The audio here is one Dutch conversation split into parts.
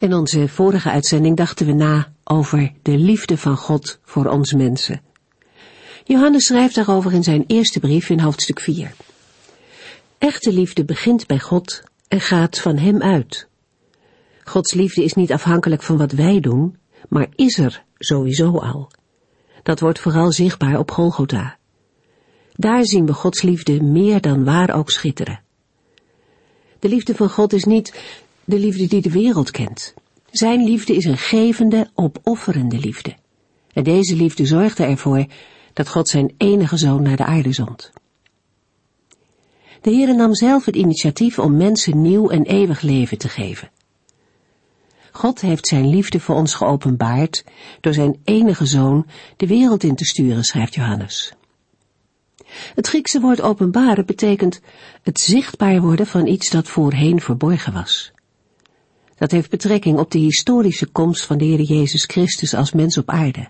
In onze vorige uitzending dachten we na over de liefde van God voor ons mensen. Johannes schrijft daarover in zijn eerste brief in hoofdstuk 4. Echte liefde begint bij God en gaat van Hem uit. Gods liefde is niet afhankelijk van wat wij doen, maar is er sowieso al. Dat wordt vooral zichtbaar op Golgotha. Daar zien we Gods liefde meer dan waar ook schitteren. De liefde van God is niet de liefde die de wereld kent. Zijn liefde is een gevende, opofferende liefde. En deze liefde zorgde ervoor dat God zijn enige zoon naar de aarde zond. De Heere nam zelf het initiatief om mensen nieuw en eeuwig leven te geven. God heeft zijn liefde voor ons geopenbaard door zijn enige zoon de wereld in te sturen, schrijft Johannes. Het Griekse woord openbaren betekent het zichtbaar worden van iets dat voorheen verborgen was. Dat heeft betrekking op de historische komst van de Heer Jezus Christus als mens op aarde.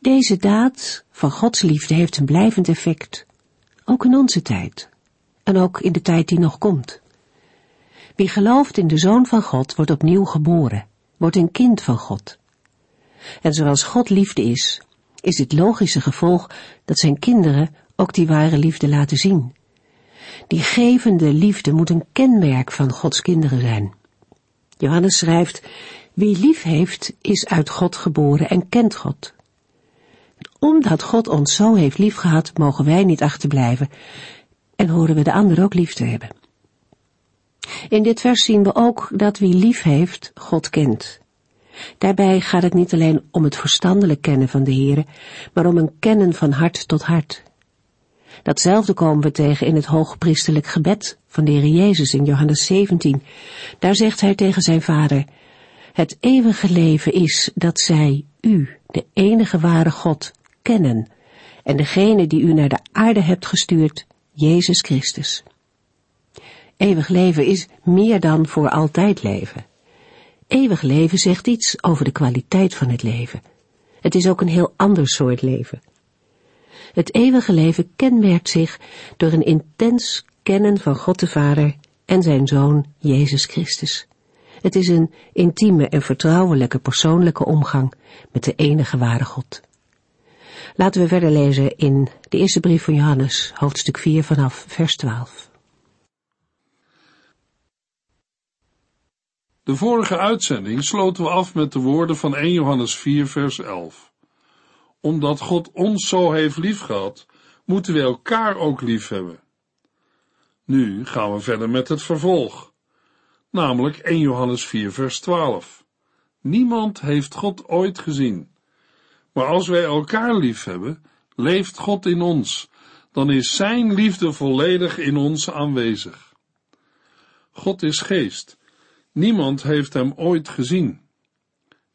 Deze daad van Gods liefde heeft een blijvend effect, ook in onze tijd en ook in de tijd die nog komt. Wie gelooft in de Zoon van God wordt opnieuw geboren, wordt een kind van God. En zoals God liefde is, is het logische gevolg dat zijn kinderen ook die ware liefde laten zien. Die gevende liefde moet een kenmerk van Gods kinderen zijn. Johannes schrijft, wie lief heeft, is uit God geboren en kent God. Omdat God ons zo heeft liefgehad, mogen wij niet achterblijven en horen we de ander ook lief te hebben. In dit vers zien we ook dat wie lief heeft, God kent. Daarbij gaat het niet alleen om het verstandelijk kennen van de Heere, maar om een kennen van hart tot hart. Datzelfde komen we tegen in het hoogpriestelijk gebed van de Heer Jezus in Johannes 17. Daar zegt hij tegen zijn vader, het eeuwige leven is dat zij u, de enige ware God, kennen en degene die u naar de aarde hebt gestuurd, Jezus Christus. Eeuwig leven is meer dan voor altijd leven. Eeuwig leven zegt iets over de kwaliteit van het leven. Het is ook een heel ander soort leven. Het eeuwige leven kenmerkt zich door een intens kennen van God de Vader en zijn Zoon Jezus Christus. Het is een intieme en vertrouwelijke persoonlijke omgang met de enige ware God. Laten we verder lezen in de eerste brief van Johannes, hoofdstuk 4 vanaf vers 12. De vorige uitzending sloten we af met de woorden van 1 Johannes 4 vers 11 omdat God ons zo heeft liefgehad, moeten we elkaar ook lief hebben. Nu gaan we verder met het vervolg, namelijk 1 Johannes 4 vers 12. Niemand heeft God ooit gezien. Maar als wij elkaar lief hebben, leeft God in ons, dan is Zijn liefde volledig in ons aanwezig. God is geest. Niemand heeft hem ooit gezien.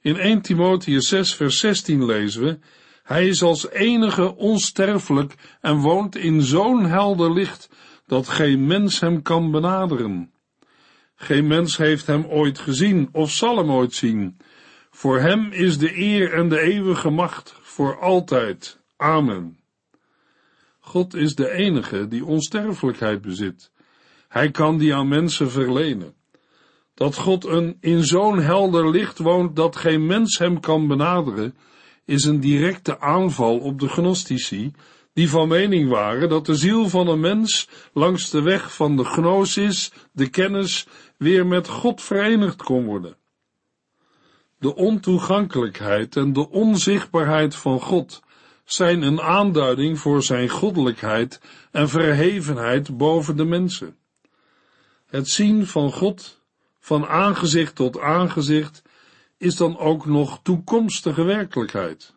In 1 Timotheus 6 vers 16 lezen we, hij is als enige onsterfelijk en woont in zo'n helder licht dat geen mens hem kan benaderen. Geen mens heeft hem ooit gezien of zal hem ooit zien. Voor hem is de eer en de eeuwige macht voor altijd. Amen. God is de enige die onsterfelijkheid bezit. Hij kan die aan mensen verlenen. Dat God een in zo'n helder licht woont dat geen mens hem kan benaderen, is een directe aanval op de gnostici, die van mening waren dat de ziel van een mens langs de weg van de gnosis, de kennis, weer met God verenigd kon worden. De ontoegankelijkheid en de onzichtbaarheid van God zijn een aanduiding voor zijn goddelijkheid en verhevenheid boven de mensen. Het zien van God, van aangezicht tot aangezicht, is dan ook nog toekomstige werkelijkheid.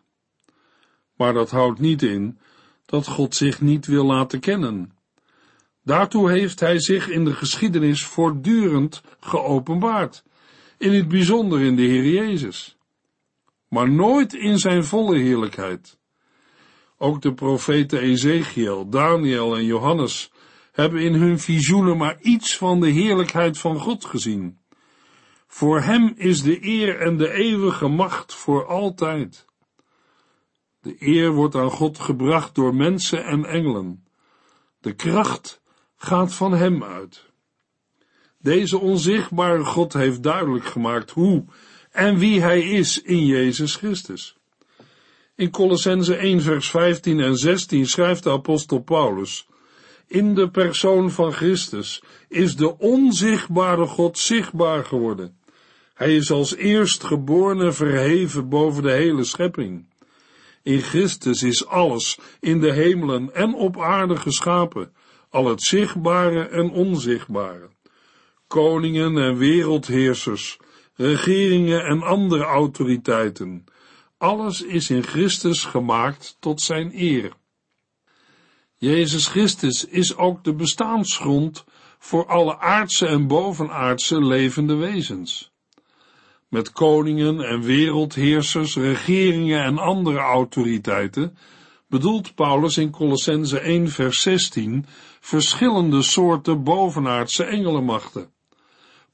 Maar dat houdt niet in dat God zich niet wil laten kennen. Daartoe heeft hij zich in de geschiedenis voortdurend geopenbaard, in het bijzonder in de Heer Jezus. maar nooit in zijn volle heerlijkheid. Ook de profeten Ezekiel, Daniel en Johannes hebben in hun visioenen maar iets van de heerlijkheid van God gezien. Voor hem is de eer en de eeuwige macht voor altijd. De eer wordt aan God gebracht door mensen en engelen. De kracht gaat van hem uit. Deze onzichtbare God heeft duidelijk gemaakt hoe en wie hij is in Jezus Christus. In Colossense 1 vers 15 en 16 schrijft de apostel Paulus, in de persoon van Christus is de onzichtbare God zichtbaar geworden. Hij is als eerstgeborene verheven boven de hele schepping. In Christus is alles in de hemelen en op aarde geschapen, al het zichtbare en onzichtbare. Koningen en wereldheersers, regeringen en andere autoriteiten, alles is in Christus gemaakt tot zijn eer. Jezus Christus is ook de bestaansgrond voor alle aardse en bovenaardse levende wezens. Met koningen en wereldheersers, regeringen en andere autoriteiten bedoelt Paulus in Colossense 1 vers 16 verschillende soorten bovenaardse engelenmachten.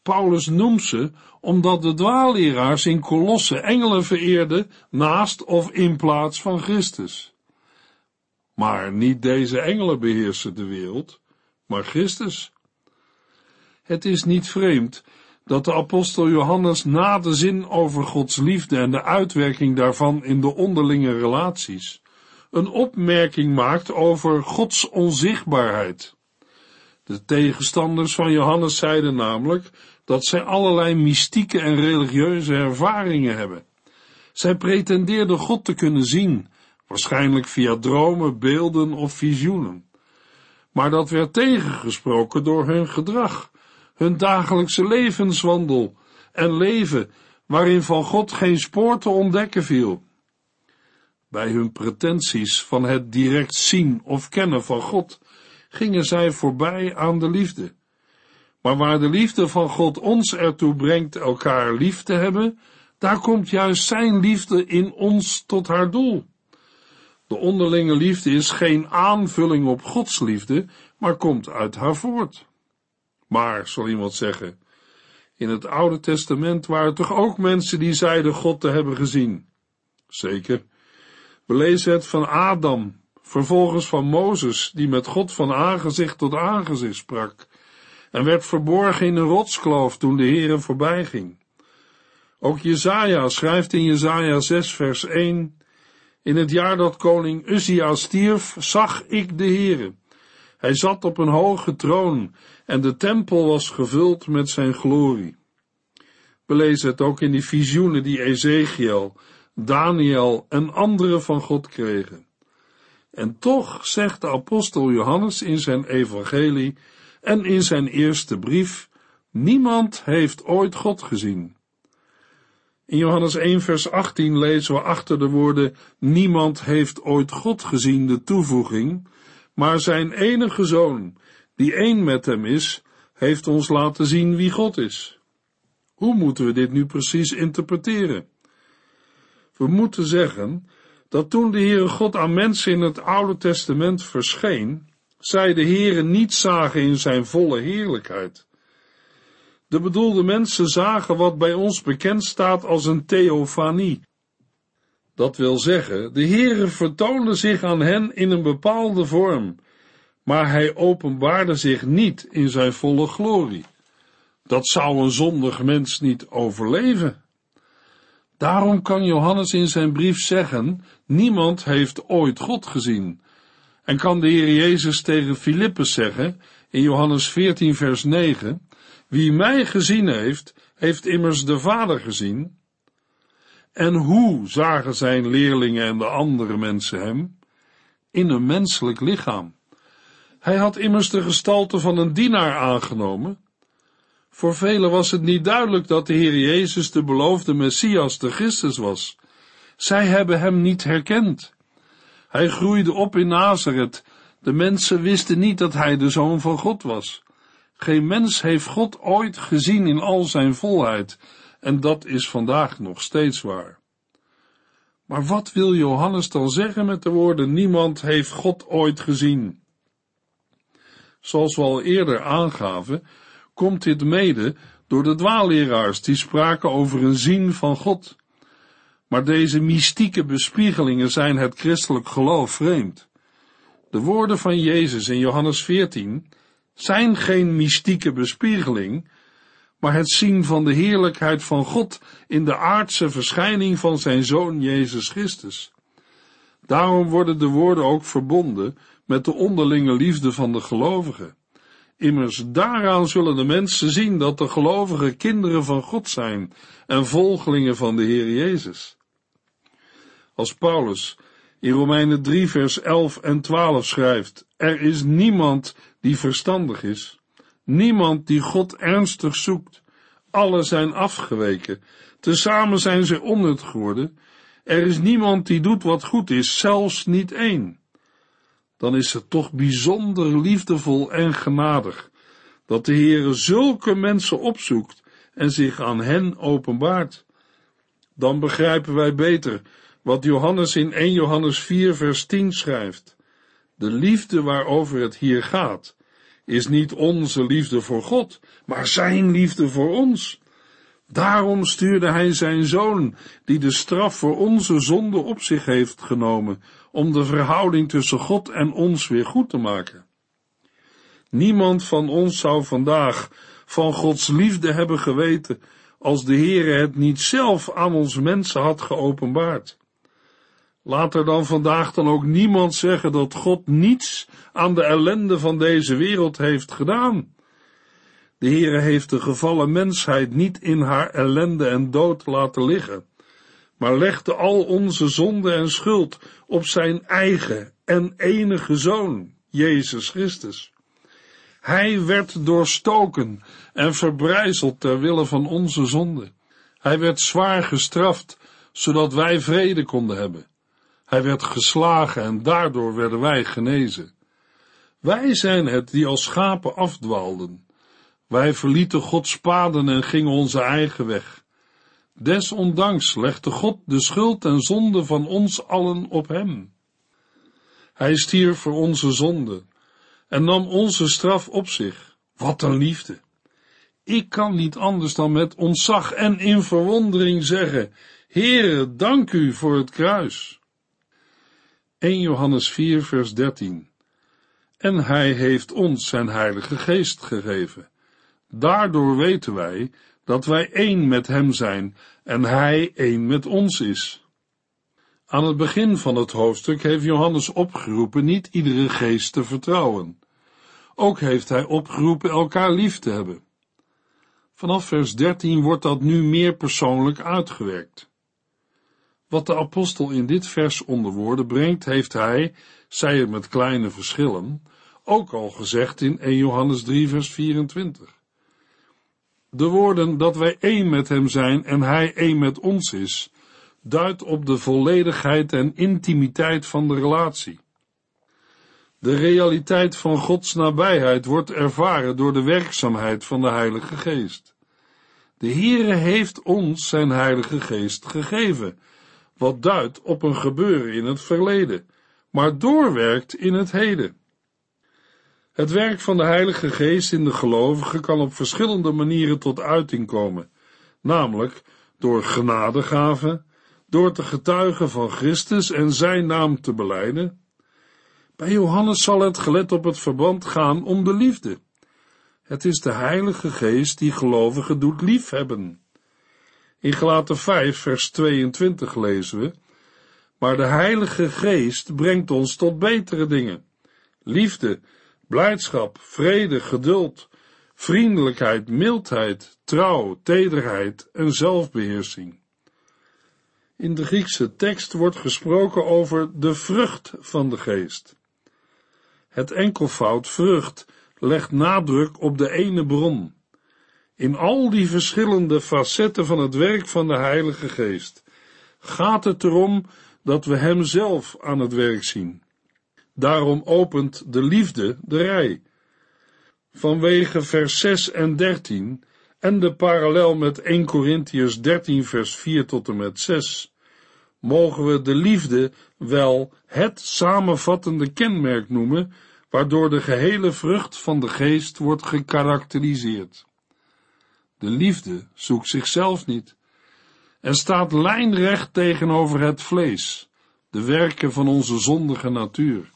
Paulus noemt ze omdat de dwaalleraars in Kolosse engelen vereerden naast of in plaats van Christus. Maar niet deze engelen beheersen de wereld, maar Christus. Het is niet vreemd dat de apostel Johannes na de zin over Gods liefde en de uitwerking daarvan in de onderlinge relaties een opmerking maakt over Gods onzichtbaarheid. De tegenstanders van Johannes zeiden namelijk dat zij allerlei mystieke en religieuze ervaringen hebben. Zij pretendeerden God te kunnen zien, waarschijnlijk via dromen, beelden of visioenen. Maar dat werd tegengesproken door hun gedrag, hun dagelijkse levenswandel en leven, waarin van God geen spoor te ontdekken viel. Bij hun pretenties van het direct zien of kennen van God gingen zij voorbij aan de liefde. Maar waar de liefde van God ons ertoe brengt elkaar lief te hebben, daar komt juist zijn liefde in ons tot haar doel. De onderlinge liefde is geen aanvulling op Gods liefde, maar komt uit haar voort. Maar, zal iemand zeggen, in het Oude Testament waren toch ook mensen die zeiden God te hebben gezien? Zeker. We lezen het van Adam, vervolgens van Mozes, die met God van aangezicht tot aangezicht sprak, en werd verborgen in een rotskloof toen de Heere voorbij ging. Ook Jezaja schrijft in Jezaja 6 vers 1, in het jaar dat koning Uzia stierf, zag ik de Heere. Hij zat op een hoge troon en de tempel was gevuld met zijn glorie. We lezen het ook in die visioenen die Ezekiel, Daniel en anderen van God kregen. En toch zegt de apostel Johannes in zijn evangelie en in zijn eerste brief, niemand heeft ooit God gezien. In Johannes 1 vers 18 lezen we achter de woorden, niemand heeft ooit God gezien de toevoeging, maar zijn enige zoon, die één met hem is, heeft ons laten zien wie God is. Hoe moeten we dit nu precies interpreteren? We moeten zeggen dat toen de Heere God aan mensen in het Oude Testament verscheen, zij de Heere niet zagen in zijn volle heerlijkheid. De bedoelde mensen zagen wat bij ons bekend staat als een theofanie. Dat wil zeggen, de Heere vertoonde zich aan hen in een bepaalde vorm, maar hij openbaarde zich niet in zijn volle glorie. Dat zou een zondig mens niet overleven. Daarom kan Johannes in zijn brief zeggen, niemand heeft ooit God gezien. En kan de Heer Jezus tegen Filippus zeggen, in Johannes 14 vers 9, wie mij gezien heeft, heeft immers de Vader gezien. En hoe zagen zijn leerlingen en de andere mensen hem? In een menselijk lichaam. Hij had immers de gestalte van een dienaar aangenomen. Voor velen was het niet duidelijk dat de Heer Jezus de beloofde Messias, de Christus was. Zij hebben hem niet herkend. Hij groeide op in Nazareth. De mensen wisten niet dat hij de zoon van God was. Geen mens heeft God ooit gezien in al zijn volheid, en dat is vandaag nog steeds waar. Maar wat wil Johannes dan zeggen met de woorden niemand heeft God ooit gezien? Zoals we al eerder aangaven, komt dit mede door de dwaalleraars die spraken over een zien van God. Maar deze mystieke bespiegelingen zijn het christelijk geloof vreemd. De woorden van Jezus in Johannes 14 zijn geen mystieke bespiegeling, maar het zien van de heerlijkheid van God in de aardse verschijning van zijn Zoon Jezus Christus. Daarom worden de woorden ook verbonden met de onderlinge liefde van de gelovigen. Immers daaraan zullen de mensen zien dat de gelovigen kinderen van God zijn en volgelingen van de Heer Jezus. Als Paulus in Romeinen 3 vers 11 en 12 schrijft, er is niemand die verstandig is, niemand die God ernstig zoekt, alle zijn afgeweken, tezamen zijn ze onnut geworden, er is niemand die doet wat goed is, zelfs niet één. Dan is het toch bijzonder liefdevol en genadig, dat de Heere zulke mensen opzoekt en zich aan hen openbaart. Dan begrijpen wij beter wat Johannes in 1 Johannes 4 vers 10 schrijft. De liefde waarover het hier gaat, is niet onze liefde voor God, maar zijn liefde voor ons. Daarom stuurde hij zijn zoon, die de straf voor onze zonde op zich heeft genomen, om de verhouding tussen God en ons weer goed te maken. Niemand van ons zou vandaag van Gods liefde hebben geweten, als de Heere het niet zelf aan ons mensen had geopenbaard. Laat er dan vandaag dan ook niemand zeggen dat God niets aan de ellende van deze wereld heeft gedaan. De Heere heeft de gevallen mensheid niet in haar ellende en dood laten liggen, maar legde al onze zonde en schuld op zijn eigen en enige Zoon, Jezus Christus. Hij werd doorstoken en verbrijzeld ter wille van onze zonde. Hij werd zwaar gestraft, zodat wij vrede konden hebben. Hij werd geslagen en daardoor werden wij genezen. Wij zijn het die als schapen afdwaalden. Wij verlieten Gods paden en gingen onze eigen weg. Desondanks legde God de schuld en zonde van ons allen op hem. Hij stierf voor onze zonde en nam onze straf op zich. Wat een liefde! Ik kan niet anders dan met ontzag en in verwondering zeggen, Heere, dank u voor het kruis. 1 Johannes 4 vers 13 En hij heeft ons zijn heilige geest gegeven. Daardoor weten wij dat wij één met hem zijn en hij één met ons is. Aan het begin van het hoofdstuk heeft Johannes opgeroepen niet iedere geest te vertrouwen. Ook heeft hij opgeroepen elkaar lief te hebben. Vanaf vers 13 wordt dat nu meer persoonlijk uitgewerkt. Wat de apostel in dit vers onder woorden brengt, heeft hij, zij het met kleine verschillen, ook al gezegd in 1 Johannes 3 vers 24. De woorden dat wij één met hem zijn en hij één met ons is, duidt op de volledigheid en intimiteit van de relatie. De realiteit van Gods nabijheid wordt ervaren door de werkzaamheid van de Heilige Geest. De Heere heeft ons zijn Heilige Geest gegeven, wat duidt op een gebeuren in het verleden, maar doorwerkt in het heden. Het werk van de Heilige Geest in de gelovigen kan op verschillende manieren tot uiting komen, namelijk door genadegaven, door te getuigen van Christus en zijn naam te beleiden. Bij Johannes zal het gelet op het verband gaan om de liefde. Het is de Heilige Geest die gelovigen doet liefhebben. In Gelaten 5, vers 22 lezen we, maar de Heilige Geest brengt ons tot betere dingen. Liefde, blijdschap, vrede, geduld, vriendelijkheid, mildheid, trouw, tederheid en zelfbeheersing. In de Griekse tekst wordt gesproken over de vrucht van de geest. Het enkelvoud vrucht legt nadruk op de ene bron, in al die verschillende facetten van het werk van de Heilige Geest gaat het erom dat we Hem zelf aan het werk zien. Daarom opent de liefde de rij. Vanwege vers 6 en 13 en de parallel met 1 Corinthians 13 vers 4 tot en met 6 mogen we de liefde wel het samenvattende kenmerk noemen, waardoor de gehele vrucht van de geest wordt gekarakteriseerd. De liefde zoekt zichzelf niet en staat lijnrecht tegenover het vlees, de werken van onze zondige natuur.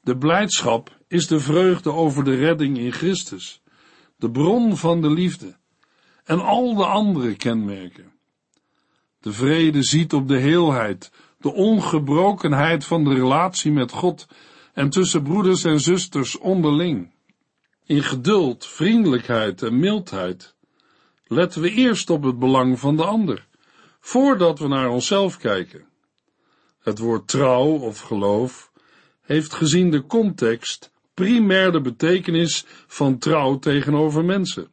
De blijdschap is de vreugde over de redding in Christus, de bron van de liefde en al de andere kenmerken. De vrede ziet op de heelheid, de ongebrokenheid van de relatie met God en tussen broeders en zusters onderling. In geduld, vriendelijkheid en mildheid letten we eerst op het belang van de ander, voordat we naar onszelf kijken. Het woord trouw of geloof heeft gezien de context primair de betekenis van trouw tegenover mensen.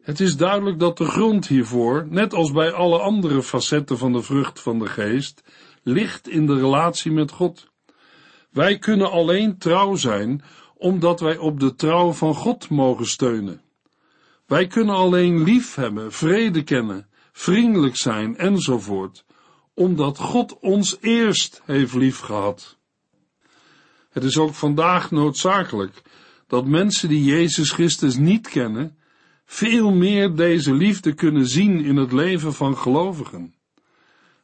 Het is duidelijk dat de grond hiervoor, net als bij alle andere facetten van de vrucht van de geest, ligt in de relatie met God. Wij kunnen alleen trouw zijn omdat wij op de trouw van God mogen steunen. Wij kunnen alleen lief hebben, vrede kennen, vriendelijk zijn enzovoort, omdat God ons eerst heeft liefgehad. Het is ook vandaag noodzakelijk dat mensen die Jezus Christus niet kennen, veel meer deze liefde kunnen zien in het leven van gelovigen.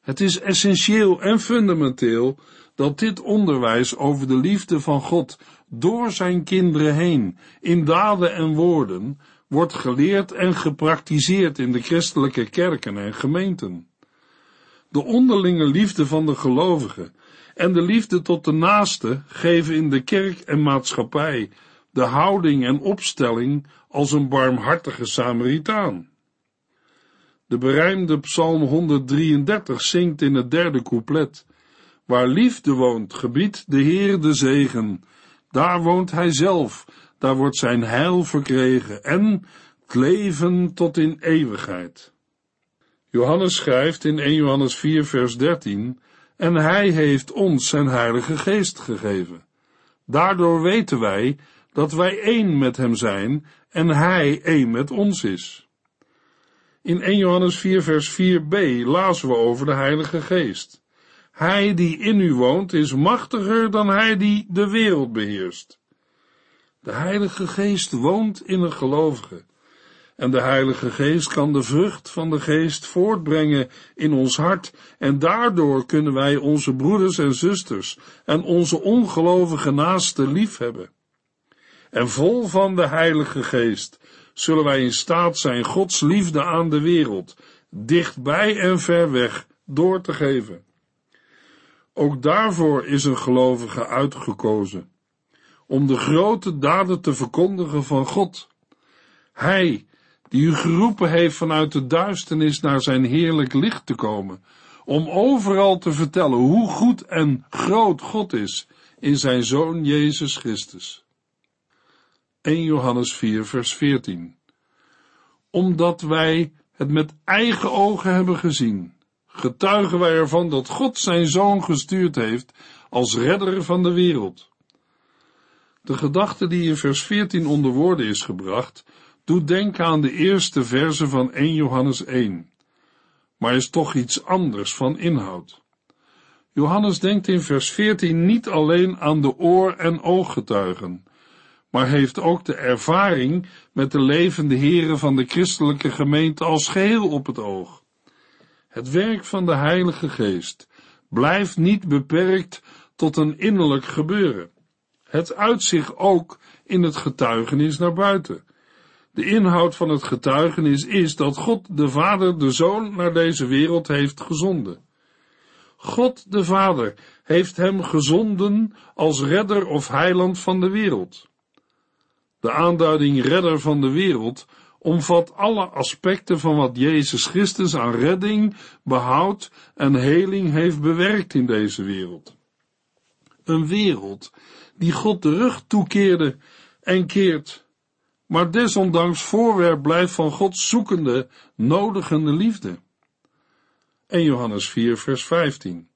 Het is essentieel en fundamenteel dat dit onderwijs over de liefde van God door zijn kinderen heen, in daden en woorden, wordt geleerd en gepraktiseerd in de christelijke kerken en gemeenten. De onderlinge liefde van de gelovigen en de liefde tot de naaste geven in de kerk en maatschappij de houding en opstelling als een barmhartige Samaritaan. De berijmde Psalm 133 zingt in het derde couplet: Waar liefde woont, gebiedt de Heer de zegen. Daar woont hij zelf, daar wordt zijn heil verkregen en het leven tot in eeuwigheid. Johannes schrijft in 1 Johannes 4 vers 13, en hij heeft ons zijn heilige geest gegeven. Daardoor weten wij dat wij één met hem zijn en hij één met ons is. In 1 Johannes 4 vers 4b lazen we over de heilige geest. Hij die in u woont is machtiger dan hij die de wereld beheerst. De heilige geest woont in een gelovige en de Heilige Geest kan de vrucht van de Geest voortbrengen in ons hart en daardoor kunnen wij onze broeders en zusters en onze ongelovige naasten liefhebben. En vol van de Heilige Geest zullen wij in staat zijn Gods liefde aan de wereld, dichtbij en ver weg, door te geven. Ook daarvoor is een gelovige uitgekozen, om de grote daden te verkondigen van God. Hij die u geroepen heeft vanuit de duisternis naar zijn heerlijk licht te komen, om overal te vertellen hoe goed en groot God is in zijn Zoon Jezus Christus. 1 Johannes 4 vers 14 Omdat wij het met eigen ogen hebben gezien, getuigen wij ervan dat God zijn Zoon gestuurd heeft als redder van de wereld. De gedachte die in vers 14 onder woorden is gebracht, doet denken aan de eerste verse van 1 Johannes 1, maar is toch iets anders van inhoud. Johannes denkt in vers 14 niet alleen aan de oor- en ooggetuigen, maar heeft ook de ervaring met de levende heren van de christelijke gemeente als geheel op het oog. Het werk van de Heilige Geest blijft niet beperkt tot een innerlijk gebeuren. Het uit zich ook in het getuigenis naar buiten. De inhoud van het getuigenis is dat God de Vader de Zoon naar deze wereld heeft gezonden. God de Vader heeft hem gezonden als redder of heiland van de wereld. De aanduiding redder van de wereld omvat alle aspecten van wat Jezus Christus aan redding, behoud en heling heeft bewerkt in deze wereld. Een wereld die God de rug toekeerde en keert maar desondanks voorwerp blijft van Gods zoekende, nodigende liefde. 1 Johannes 4 vers 15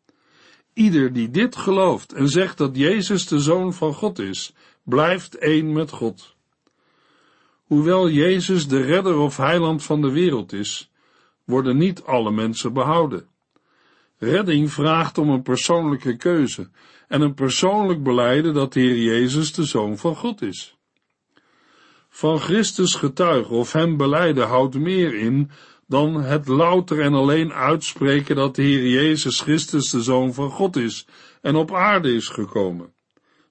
Ieder die dit gelooft en zegt dat Jezus de Zoon van God is, blijft één met God. Hoewel Jezus de redder of heiland van de wereld is, worden niet alle mensen behouden. Redding vraagt om een persoonlijke keuze en een persoonlijk beleiden dat de Heer Jezus de Zoon van God is. Van Christus getuigen of hem beleiden houdt meer in dan het louter en alleen uitspreken dat de Heer Jezus Christus de Zoon van God is en op aarde is gekomen.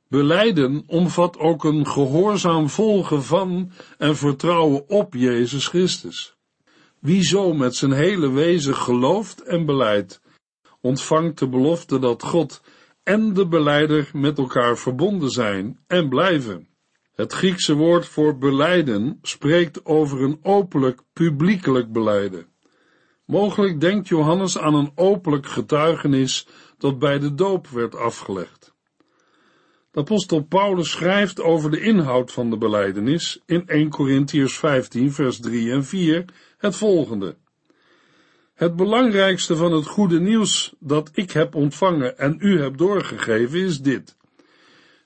Beleiden omvat ook een gehoorzaam volgen van en vertrouwen op Jezus Christus. Wie zo met zijn hele wezen gelooft en beleidt, ontvangt de belofte dat God en de beleider met elkaar verbonden zijn en blijven. Het Griekse woord voor beleiden spreekt over een openlijk, publiekelijk beleiden. Mogelijk denkt Johannes aan een openlijk getuigenis dat bij de doop werd afgelegd. De apostel Paulus schrijft over de inhoud van de beleidenis in 1 Corinthians 15 vers 3 en 4 het volgende. Het belangrijkste van het goede nieuws dat ik heb ontvangen en u heb doorgegeven is dit.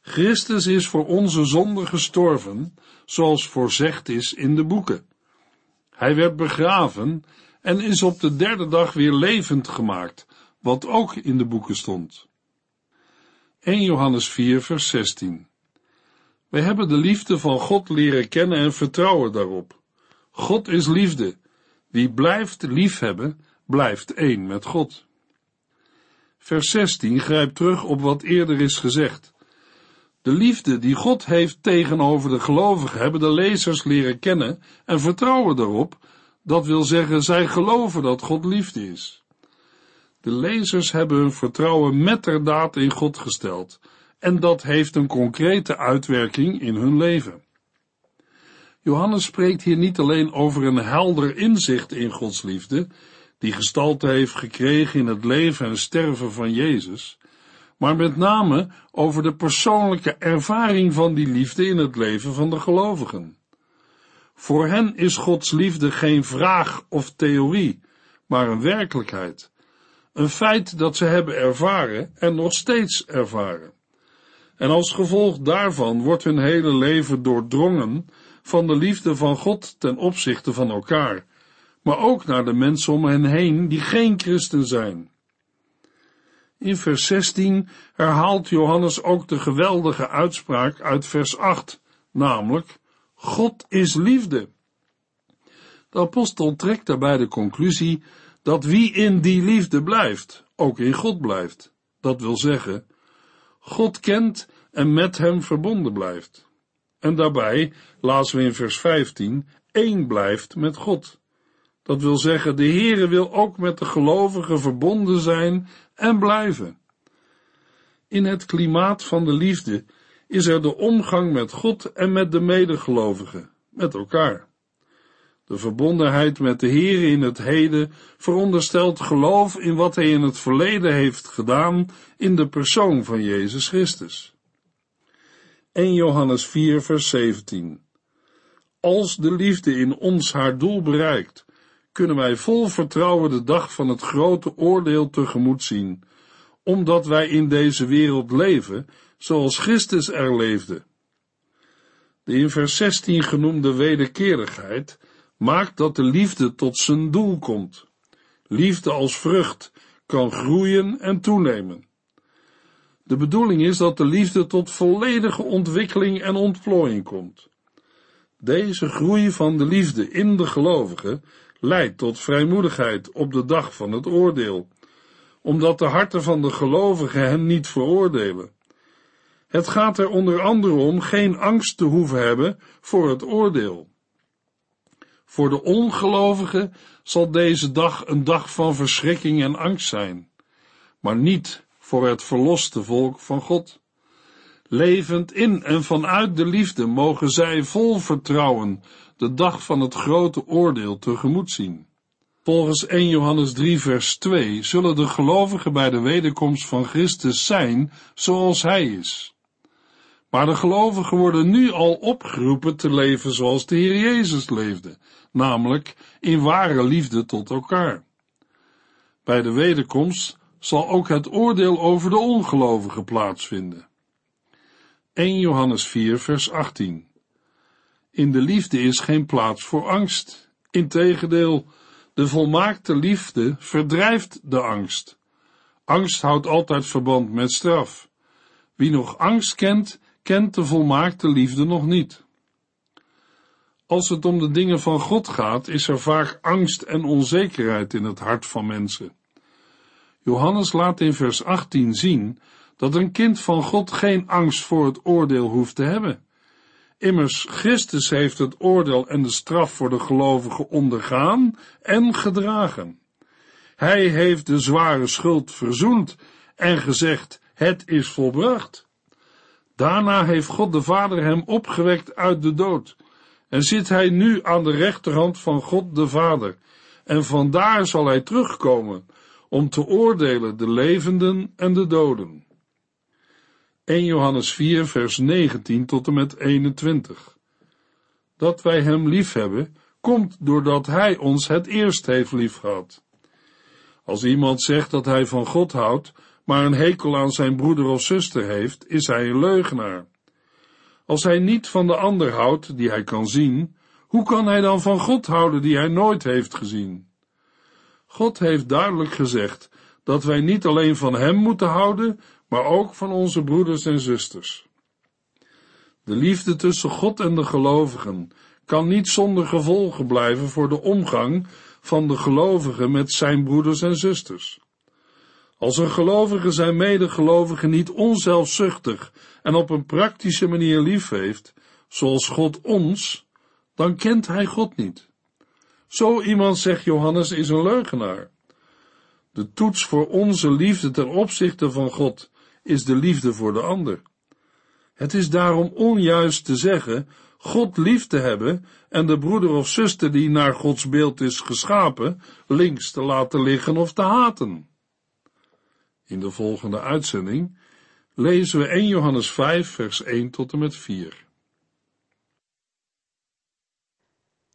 Christus is voor onze zonde gestorven, zoals voorzegd is in de boeken. Hij werd begraven en is op de derde dag weer levend gemaakt, wat ook in de boeken stond. 1 Johannes 4 vers 16 Wij hebben de liefde van God leren kennen en vertrouwen daarop. God is liefde. Wie blijft liefhebben, blijft één met God. Vers 16 grijpt terug op wat eerder is gezegd. De liefde die God heeft tegenover de gelovigen hebben de lezers leren kennen en vertrouwen daarop, dat wil zeggen, zij geloven dat God liefde is. De lezers hebben hun vertrouwen metterdaad in God gesteld, en dat heeft een concrete uitwerking in hun leven. Johannes spreekt hier niet alleen over een helder inzicht in Gods liefde, die gestalte heeft gekregen in het leven en sterven van Jezus, maar met name over de persoonlijke ervaring van die liefde in het leven van de gelovigen. Voor hen is Gods liefde geen vraag of theorie, maar een werkelijkheid, een feit dat ze hebben ervaren en nog steeds ervaren. En als gevolg daarvan wordt hun hele leven doordrongen van de liefde van God ten opzichte van elkaar, maar ook naar de mensen om hen heen die geen christen zijn. In vers 16 herhaalt Johannes ook de geweldige uitspraak uit vers 8, namelijk, God is liefde. De apostel trekt daarbij de conclusie dat wie in die liefde blijft, ook in God blijft. Dat wil zeggen, God kent en met hem verbonden blijft. En daarbij, lazen we in vers 15, één blijft met God. Dat wil zeggen, de Heere wil ook met de gelovigen verbonden zijn en blijven. In het klimaat van de liefde is er de omgang met God en met de medegelovigen, met elkaar. De verbondenheid met de Heer in het heden veronderstelt geloof in wat Hij in het verleden heeft gedaan in de persoon van Jezus Christus. 1 Johannes 4 vers 17 Als de liefde in ons haar doel bereikt, kunnen wij vol vertrouwen de dag van het grote oordeel tegemoet zien, omdat wij in deze wereld leven zoals Christus er leefde. De in vers 16 genoemde wederkerigheid maakt dat de liefde tot zijn doel komt. Liefde als vrucht kan groeien en toenemen. De bedoeling is dat de liefde tot volledige ontwikkeling en ontplooiing komt. Deze groei van de liefde in de gelovigen leidt tot vrijmoedigheid op de dag van het oordeel, omdat de harten van de gelovigen hen niet veroordelen. Het gaat er onder andere om geen angst te hoeven hebben voor het oordeel. Voor de ongelovigen zal deze dag een dag van verschrikking en angst zijn, maar niet voor het verloste volk van God. Levend in en vanuit de liefde mogen zij vol vertrouwen de dag van het grote oordeel tegemoet zien. Volgens 1 Johannes 3 vers 2 zullen de gelovigen bij de wederkomst van Christus zijn zoals Hij is. Maar de gelovigen worden nu al opgeroepen te leven zoals de Heer Jezus leefde, namelijk in ware liefde tot elkaar. Bij de wederkomst zal ook het oordeel over de ongelovigen plaatsvinden. 1 Johannes 4 vers 18 In de liefde is geen plaats voor angst. Integendeel, de volmaakte liefde verdrijft de angst. Angst houdt altijd verband met straf. Wie nog angst kent, kent de volmaakte liefde nog niet. Als het om de dingen van God gaat, is er vaak angst en onzekerheid in het hart van mensen. Johannes laat in vers 18 zien dat een kind van God geen angst voor het oordeel hoeft te hebben. Immers, Christus heeft het oordeel en de straf voor de gelovigen ondergaan en gedragen. Hij heeft de zware schuld verzoend en gezegd, het is volbracht. Daarna heeft God de Vader hem opgewekt uit de dood en zit hij nu aan de rechterhand van God de Vader en vandaar zal hij terugkomen om te oordelen de levenden en de doden. 1 Johannes 4 vers 19 tot en met 21 Dat wij hem lief hebben, komt doordat hij ons het eerst heeft liefgehad. Als iemand zegt dat hij van God houdt, maar een hekel aan zijn broeder of zuster heeft, is hij een leugenaar. Als hij niet van de ander houdt, die hij kan zien, hoe kan hij dan van God houden die hij nooit heeft gezien? God heeft duidelijk gezegd dat wij niet alleen van Hem moeten houden, maar ook van onze broeders en zusters. De liefde tussen God en de gelovigen kan niet zonder gevolgen blijven voor de omgang van de gelovige met zijn broeders en zusters. Als een gelovige zijn medegelovigen niet onzelfzuchtig en op een praktische manier lief heeft, zoals God ons, dan kent hij God niet. Zo iemand, zegt Johannes, is een leugenaar. De toets voor onze liefde ten opzichte van God is de liefde voor de ander. Het is daarom onjuist te zeggen God lief te hebben en de broeder of zuster die naar Gods beeld is geschapen links te laten liggen of te haten. In de volgende uitzending lezen we 1 Johannes 5 vers 1 tot en met 4.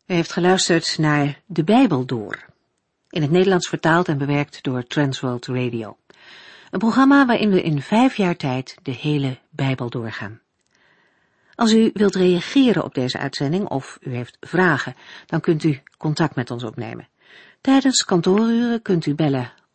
U heeft geluisterd naar De Bijbel Door, in het Nederlands vertaald en bewerkt door Transworld Radio. Een programma waarin we in vijf jaar tijd de hele Bijbel doorgaan. Als u wilt reageren op deze uitzending of u heeft vragen, dan kunt u contact met ons opnemen. Tijdens kantooruren kunt u bellen